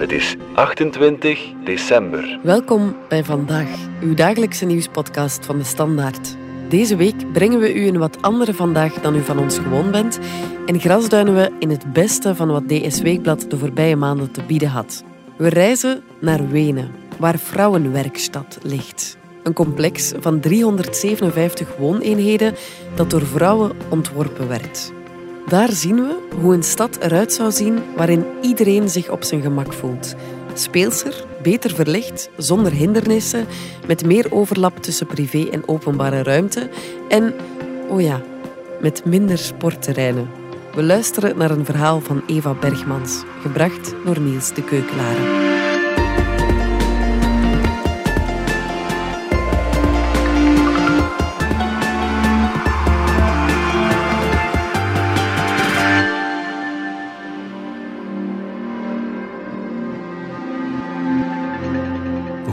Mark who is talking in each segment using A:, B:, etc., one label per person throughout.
A: Het is 28 december.
B: Welkom bij Vandaag, uw dagelijkse nieuwspodcast van de Standaard. Deze week brengen we u een wat andere vandaag dan u van ons gewoon bent en grasduinen we in het beste van wat DS Weekblad de voorbije maanden te bieden had. We reizen naar Wenen, waar Vrouwenwerkstad ligt. Een complex van 357 wooneenheden dat door vrouwen ontworpen werd. Daar zien we hoe een stad eruit zou zien waarin iedereen zich op zijn gemak voelt. Speelser, beter verlicht, zonder hindernissen, met meer overlap tussen privé en openbare ruimte en, oh ja, met minder sportterreinen. We luisteren naar een verhaal van Eva Bergmans, gebracht door Niels de Keukelaren.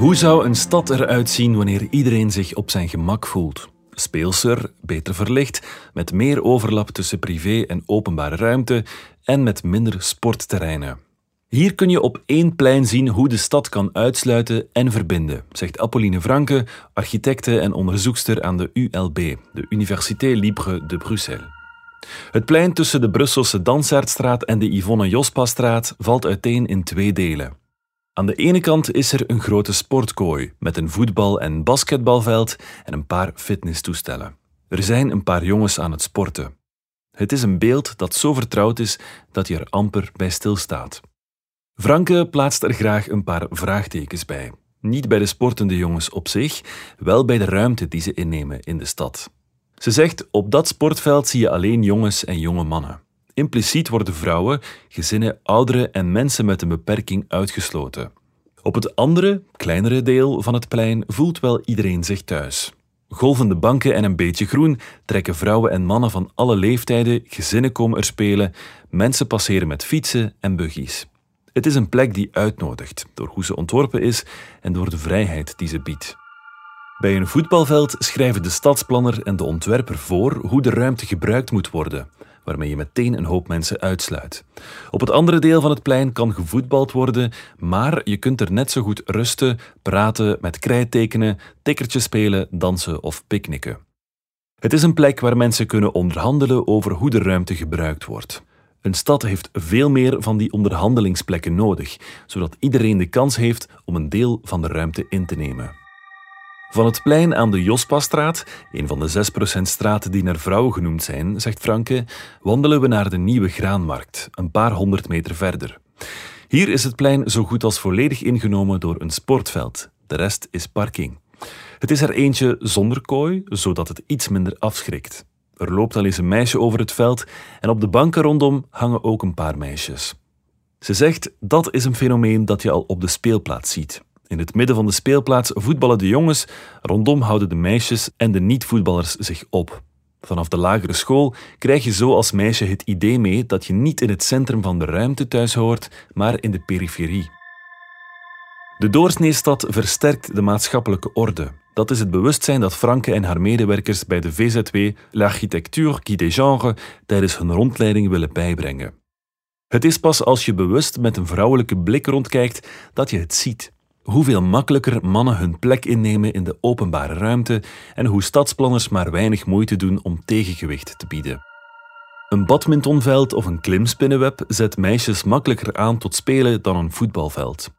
C: Hoe zou een stad eruit zien wanneer iedereen zich op zijn gemak voelt? Speelser, beter verlicht, met meer overlap tussen privé en openbare ruimte en met minder sportterreinen. Hier kun je op één plein zien hoe de stad kan uitsluiten en verbinden, zegt Apolline Franke, architecte en onderzoekster aan de ULB, de Université Libre de Bruxelles. Het plein tussen de Brusselse Dansaardstraat en de Yvonne Jospa-straat valt uiteen in twee delen. Aan de ene kant is er een grote sportkooi met een voetbal- en basketbalveld en een paar fitnesstoestellen. Er zijn een paar jongens aan het sporten. Het is een beeld dat zo vertrouwd is dat je er amper bij stilstaat. Franke plaatst er graag een paar vraagtekens bij. Niet bij de sportende jongens op zich, wel bij de ruimte die ze innemen in de stad. Ze zegt: Op dat sportveld zie je alleen jongens en jonge mannen. Impliciet worden vrouwen, gezinnen, ouderen en mensen met een beperking uitgesloten. Op het andere, kleinere deel van het plein voelt wel iedereen zich thuis. Golvende banken en een beetje groen trekken vrouwen en mannen van alle leeftijden, gezinnen komen er spelen, mensen passeren met fietsen en buggies. Het is een plek die uitnodigt, door hoe ze ontworpen is en door de vrijheid die ze biedt. Bij een voetbalveld schrijven de stadsplanner en de ontwerper voor hoe de ruimte gebruikt moet worden waarmee je meteen een hoop mensen uitsluit. Op het andere deel van het plein kan gevoetbald worden, maar je kunt er net zo goed rusten, praten, met krijttekenen, tikkertjes spelen, dansen of picknicken. Het is een plek waar mensen kunnen onderhandelen over hoe de ruimte gebruikt wordt. Een stad heeft veel meer van die onderhandelingsplekken nodig, zodat iedereen de kans heeft om een deel van de ruimte in te nemen. Van het plein aan de Jospa-straat, een van de 6% straten die naar vrouwen genoemd zijn, zegt Franke, wandelen we naar de nieuwe graanmarkt, een paar honderd meter verder. Hier is het plein zo goed als volledig ingenomen door een sportveld. De rest is parking. Het is er eentje zonder kooi, zodat het iets minder afschrikt. Er loopt al eens een meisje over het veld en op de banken rondom hangen ook een paar meisjes. Ze zegt dat is een fenomeen dat je al op de speelplaats ziet. In het midden van de speelplaats voetballen de jongens, rondom houden de meisjes en de niet-voetballers zich op. Vanaf de lagere school krijg je zo als meisje het idee mee dat je niet in het centrum van de ruimte thuis hoort, maar in de periferie. De doorsneestad versterkt de maatschappelijke orde. Dat is het bewustzijn dat Franke en haar medewerkers bij de VZW L'Architecture qui des genres tijdens hun rondleiding willen bijbrengen. Het is pas als je bewust met een vrouwelijke blik rondkijkt dat je het ziet hoeveel makkelijker mannen hun plek innemen in de openbare ruimte en hoe stadsplanners maar weinig moeite doen om tegengewicht te bieden. Een badmintonveld of een klimspinnenweb zet meisjes makkelijker aan tot spelen dan een voetbalveld.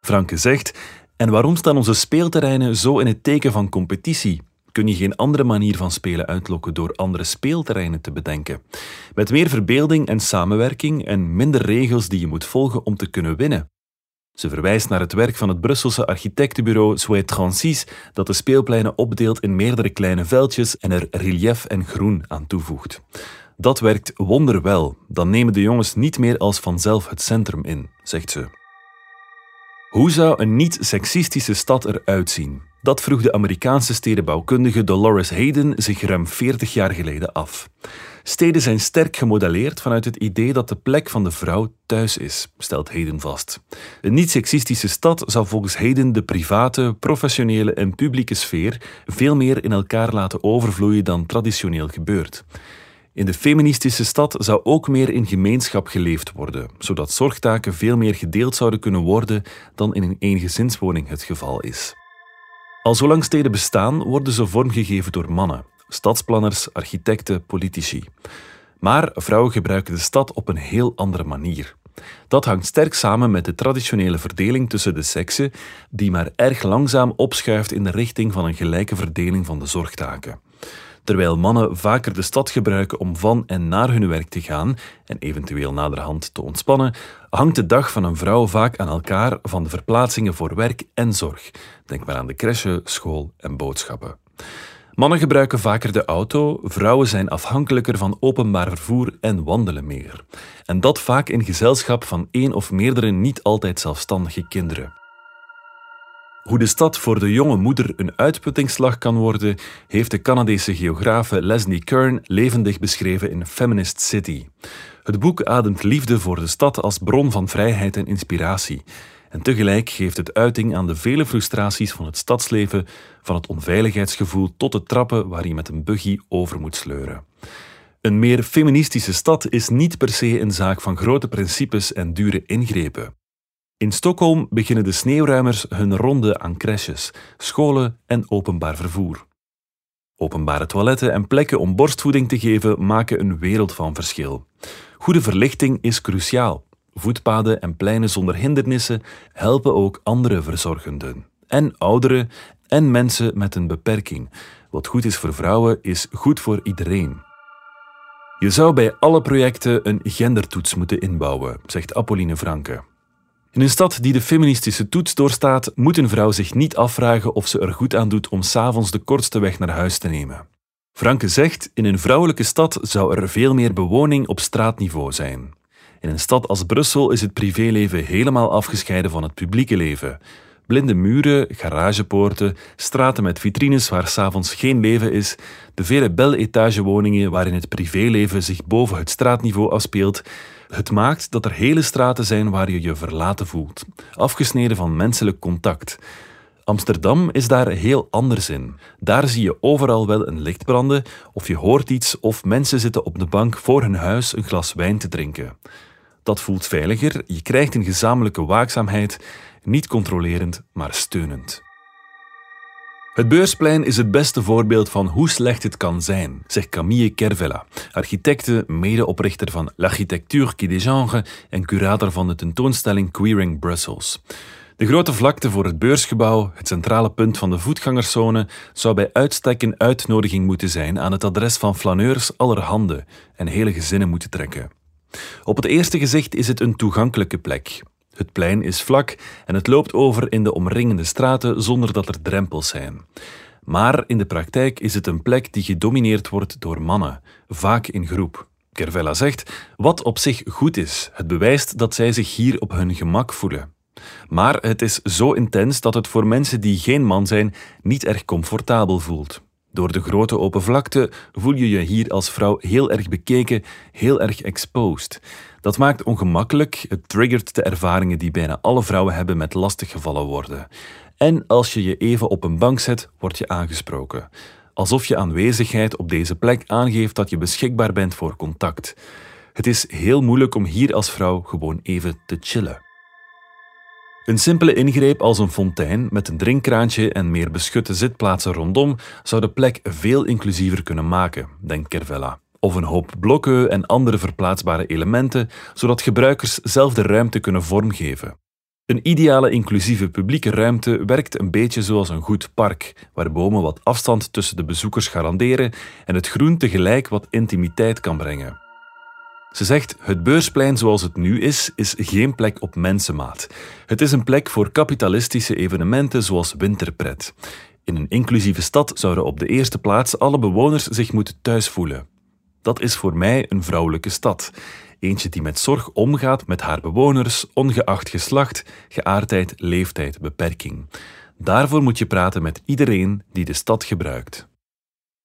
C: Franke zegt: En waarom staan onze speelterreinen zo in het teken van competitie? Kun je geen andere manier van spelen uitlokken door andere speelterreinen te bedenken? Met meer verbeelding en samenwerking en minder regels die je moet volgen om te kunnen winnen. Ze verwijst naar het werk van het Brusselse architectenbureau Souhait 36, dat de speelpleinen opdeelt in meerdere kleine veldjes en er relief en groen aan toevoegt. Dat werkt wonderwel, dan nemen de jongens niet meer als vanzelf het centrum in, zegt ze. Hoe zou een niet-seksistische stad eruit zien? Dat vroeg de Amerikaanse stedenbouwkundige Dolores Hayden zich ruim 40 jaar geleden af. Steden zijn sterk gemodelleerd vanuit het idee dat de plek van de vrouw thuis is, stelt Hayden vast. Een niet-seksistische stad zou volgens Hayden de private, professionele en publieke sfeer veel meer in elkaar laten overvloeien dan traditioneel gebeurt. In de feministische stad zou ook meer in gemeenschap geleefd worden, zodat zorgtaken veel meer gedeeld zouden kunnen worden dan in een eengezinswoning het geval is. Al zolang steden bestaan, worden ze vormgegeven door mannen, stadsplanners, architecten, politici. Maar vrouwen gebruiken de stad op een heel andere manier. Dat hangt sterk samen met de traditionele verdeling tussen de seksen, die maar erg langzaam opschuift in de richting van een gelijke verdeling van de zorgtaken. Terwijl mannen vaker de stad gebruiken om van en naar hun werk te gaan en eventueel naderhand te ontspannen, hangt de dag van een vrouw vaak aan elkaar van de verplaatsingen voor werk en zorg. Denk maar aan de crèche, school en boodschappen. Mannen gebruiken vaker de auto, vrouwen zijn afhankelijker van openbaar vervoer en wandelen meer. En dat vaak in gezelschap van één of meerdere niet altijd zelfstandige kinderen. Hoe de stad voor de jonge moeder een uitputtingsslag kan worden, heeft de Canadese geografe Leslie Kern levendig beschreven in Feminist City. Het boek ademt liefde voor de stad als bron van vrijheid en inspiratie. En tegelijk geeft het uiting aan de vele frustraties van het stadsleven, van het onveiligheidsgevoel tot de trappen waar je met een buggy over moet sleuren. Een meer feministische stad is niet per se een zaak van grote principes en dure ingrepen. In Stockholm beginnen de sneeuwruimers hun ronde aan crèches, scholen en openbaar vervoer. Openbare toiletten en plekken om borstvoeding te geven maken een wereld van verschil. Goede verlichting is cruciaal. Voetpaden en pleinen zonder hindernissen helpen ook andere verzorgenden. En ouderen en mensen met een beperking. Wat goed is voor vrouwen, is goed voor iedereen. Je zou bij alle projecten een gendertoets moeten inbouwen, zegt Apolline Franke. In een stad die de feministische toets doorstaat, moet een vrouw zich niet afvragen of ze er goed aan doet om s'avonds de kortste weg naar huis te nemen. Franke zegt: in een vrouwelijke stad zou er veel meer bewoning op straatniveau zijn. In een stad als Brussel is het privéleven helemaal afgescheiden van het publieke leven. Blinde muren, garagepoorten, straten met vitrines waar s'avonds geen leven is, de vele bel-etagewoningen waarin het privéleven zich boven het straatniveau afspeelt. Het maakt dat er hele straten zijn waar je je verlaten voelt, afgesneden van menselijk contact. Amsterdam is daar heel anders in. Daar zie je overal wel een licht branden, of je hoort iets, of mensen zitten op de bank voor hun huis een glas wijn te drinken. Dat voelt veiliger, je krijgt een gezamenlijke waakzaamheid, niet controlerend, maar steunend. Het beursplein is het beste voorbeeld van hoe slecht het kan zijn, zegt Camille Kervella, architecte, medeoprichter van L'Architecture qui dégenre en curator van de tentoonstelling Queering Brussels. De grote vlakte voor het beursgebouw, het centrale punt van de voetgangerszone, zou bij uitstek een uitnodiging moeten zijn aan het adres van flaneurs allerhande en hele gezinnen moeten trekken. Op het eerste gezicht is het een toegankelijke plek. Het plein is vlak en het loopt over in de omringende straten zonder dat er drempels zijn. Maar in de praktijk is het een plek die gedomineerd wordt door mannen, vaak in groep. Kervella zegt: Wat op zich goed is, het bewijst dat zij zich hier op hun gemak voelen. Maar het is zo intens dat het voor mensen die geen man zijn niet erg comfortabel voelt. Door de grote open vlakte voel je je hier als vrouw heel erg bekeken, heel erg exposed. Dat maakt ongemakkelijk, het triggert de ervaringen die bijna alle vrouwen hebben met lastiggevallen worden. En als je je even op een bank zet, word je aangesproken. Alsof je aanwezigheid op deze plek aangeeft dat je beschikbaar bent voor contact. Het is heel moeilijk om hier als vrouw gewoon even te chillen. Een simpele ingreep als een fontein met een drinkkraantje en meer beschutte zitplaatsen rondom zou de plek veel inclusiever kunnen maken, denkt Kervella. Of een hoop blokken en andere verplaatsbare elementen, zodat gebruikers zelf de ruimte kunnen vormgeven. Een ideale inclusieve publieke ruimte werkt een beetje zoals een goed park, waar bomen wat afstand tussen de bezoekers garanderen en het groen tegelijk wat intimiteit kan brengen. Ze zegt: Het beursplein zoals het nu is, is geen plek op mensenmaat. Het is een plek voor kapitalistische evenementen zoals winterpret. In een inclusieve stad zouden op de eerste plaats alle bewoners zich moeten thuis voelen. Dat is voor mij een vrouwelijke stad. Eentje die met zorg omgaat met haar bewoners, ongeacht geslacht, geaardheid, leeftijd, beperking. Daarvoor moet je praten met iedereen die de stad gebruikt.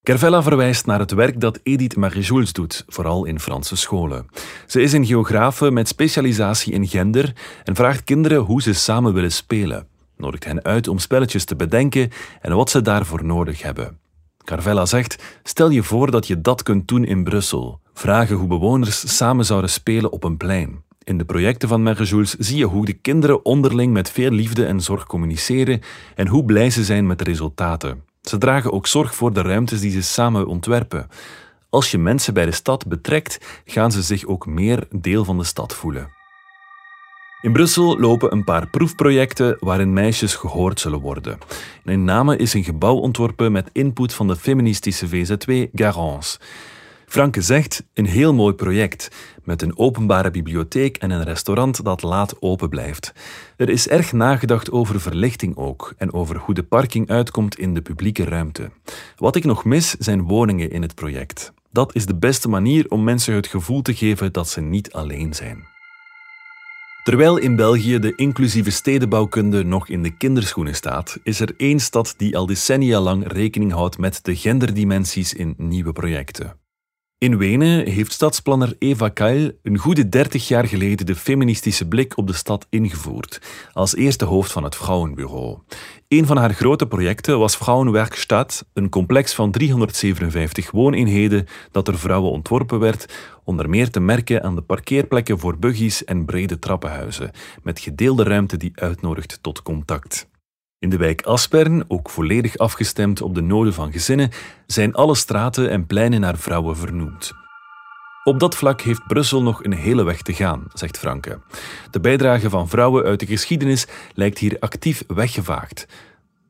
C: Kervella verwijst naar het werk dat Edith Marie-Jules doet, vooral in Franse scholen. Ze is een geografe met specialisatie in gender en vraagt kinderen hoe ze samen willen spelen. Nodigt hen uit om spelletjes te bedenken en wat ze daarvoor nodig hebben. Carvella zegt: Stel je voor dat je dat kunt doen in Brussel. vragen hoe bewoners samen zouden spelen op een plein. In de projecten van Mère Jules zie je hoe de kinderen onderling met veel liefde en zorg communiceren en hoe blij ze zijn met de resultaten. Ze dragen ook zorg voor de ruimtes die ze samen ontwerpen. Als je mensen bij de stad betrekt, gaan ze zich ook meer deel van de stad voelen. In Brussel lopen een paar proefprojecten waarin meisjes gehoord zullen worden. In Namen is een gebouw ontworpen met input van de feministische VZW Garance. Franke zegt, een heel mooi project, met een openbare bibliotheek en een restaurant dat laat open blijft. Er is erg nagedacht over verlichting ook en over hoe de parking uitkomt in de publieke ruimte. Wat ik nog mis zijn woningen in het project. Dat is de beste manier om mensen het gevoel te geven dat ze niet alleen zijn. Terwijl in België de inclusieve stedenbouwkunde nog in de kinderschoenen staat, is er één stad die al decennia lang rekening houdt met de genderdimensies in nieuwe projecten. In Wenen heeft stadsplanner Eva Keil een goede 30 jaar geleden de feministische blik op de stad ingevoerd, als eerste hoofd van het Vrouwenbureau. Een van haar grote projecten was Vrouwenwerkstatt, een complex van 357 wooneenheden dat door vrouwen ontworpen werd, onder meer te merken aan de parkeerplekken voor buggies en brede trappenhuizen, met gedeelde ruimte die uitnodigt tot contact. In de wijk Aspern, ook volledig afgestemd op de noden van gezinnen, zijn alle straten en pleinen naar vrouwen vernoemd. Op dat vlak heeft Brussel nog een hele weg te gaan, zegt Franke. De bijdrage van vrouwen uit de geschiedenis lijkt hier actief weggevaagd.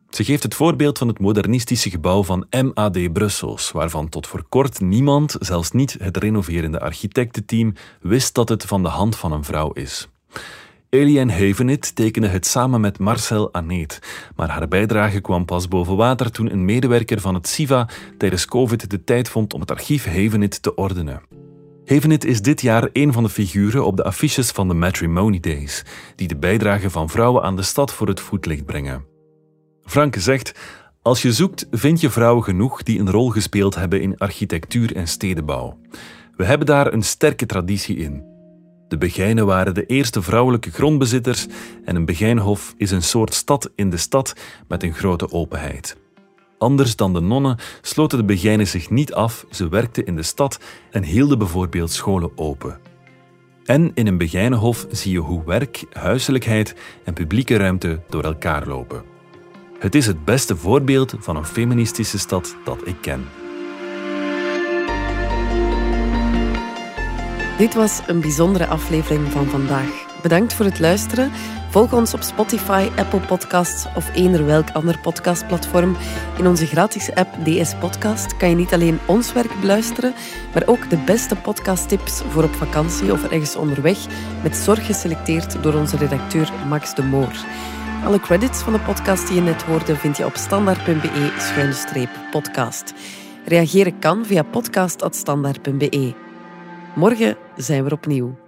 C: Ze geeft het voorbeeld van het modernistische gebouw van MAD Brussels, waarvan tot voor kort niemand, zelfs niet het renoverende architectenteam, wist dat het van de hand van een vrouw is. Eliane Hevenit tekende het samen met Marcel Aneet, maar haar bijdrage kwam pas boven water toen een medewerker van het SIVA tijdens COVID de tijd vond om het archief Hevenit te ordenen. Hevenit is dit jaar een van de figuren op de affiches van de Matrimony Days, die de bijdrage van vrouwen aan de stad voor het voetlicht brengen. Franke zegt: Als je zoekt, vind je vrouwen genoeg die een rol gespeeld hebben in architectuur en stedenbouw. We hebben daar een sterke traditie in. De Begijnen waren de eerste vrouwelijke grondbezitters en een Begijnhof is een soort stad in de stad met een grote openheid. Anders dan de nonnen sloten de Begijnen zich niet af, ze werkten in de stad en hielden bijvoorbeeld scholen open. En in een Begijnenhof zie je hoe werk, huiselijkheid en publieke ruimte door elkaar lopen. Het is het beste voorbeeld van een feministische stad dat ik ken.
B: Dit was een bijzondere aflevering van vandaag. Bedankt voor het luisteren. Volg ons op Spotify, Apple Podcasts of eender welk ander podcastplatform. In onze gratis app DS Podcast kan je niet alleen ons werk beluisteren, maar ook de beste podcasttips voor op vakantie of ergens onderweg, met zorg geselecteerd door onze redacteur Max de Moor. Alle credits van de podcast die je net hoorde vind je op standaard.be-podcast. Reageren kan via podcast.standaard.be. Morgen zijn we opnieuw.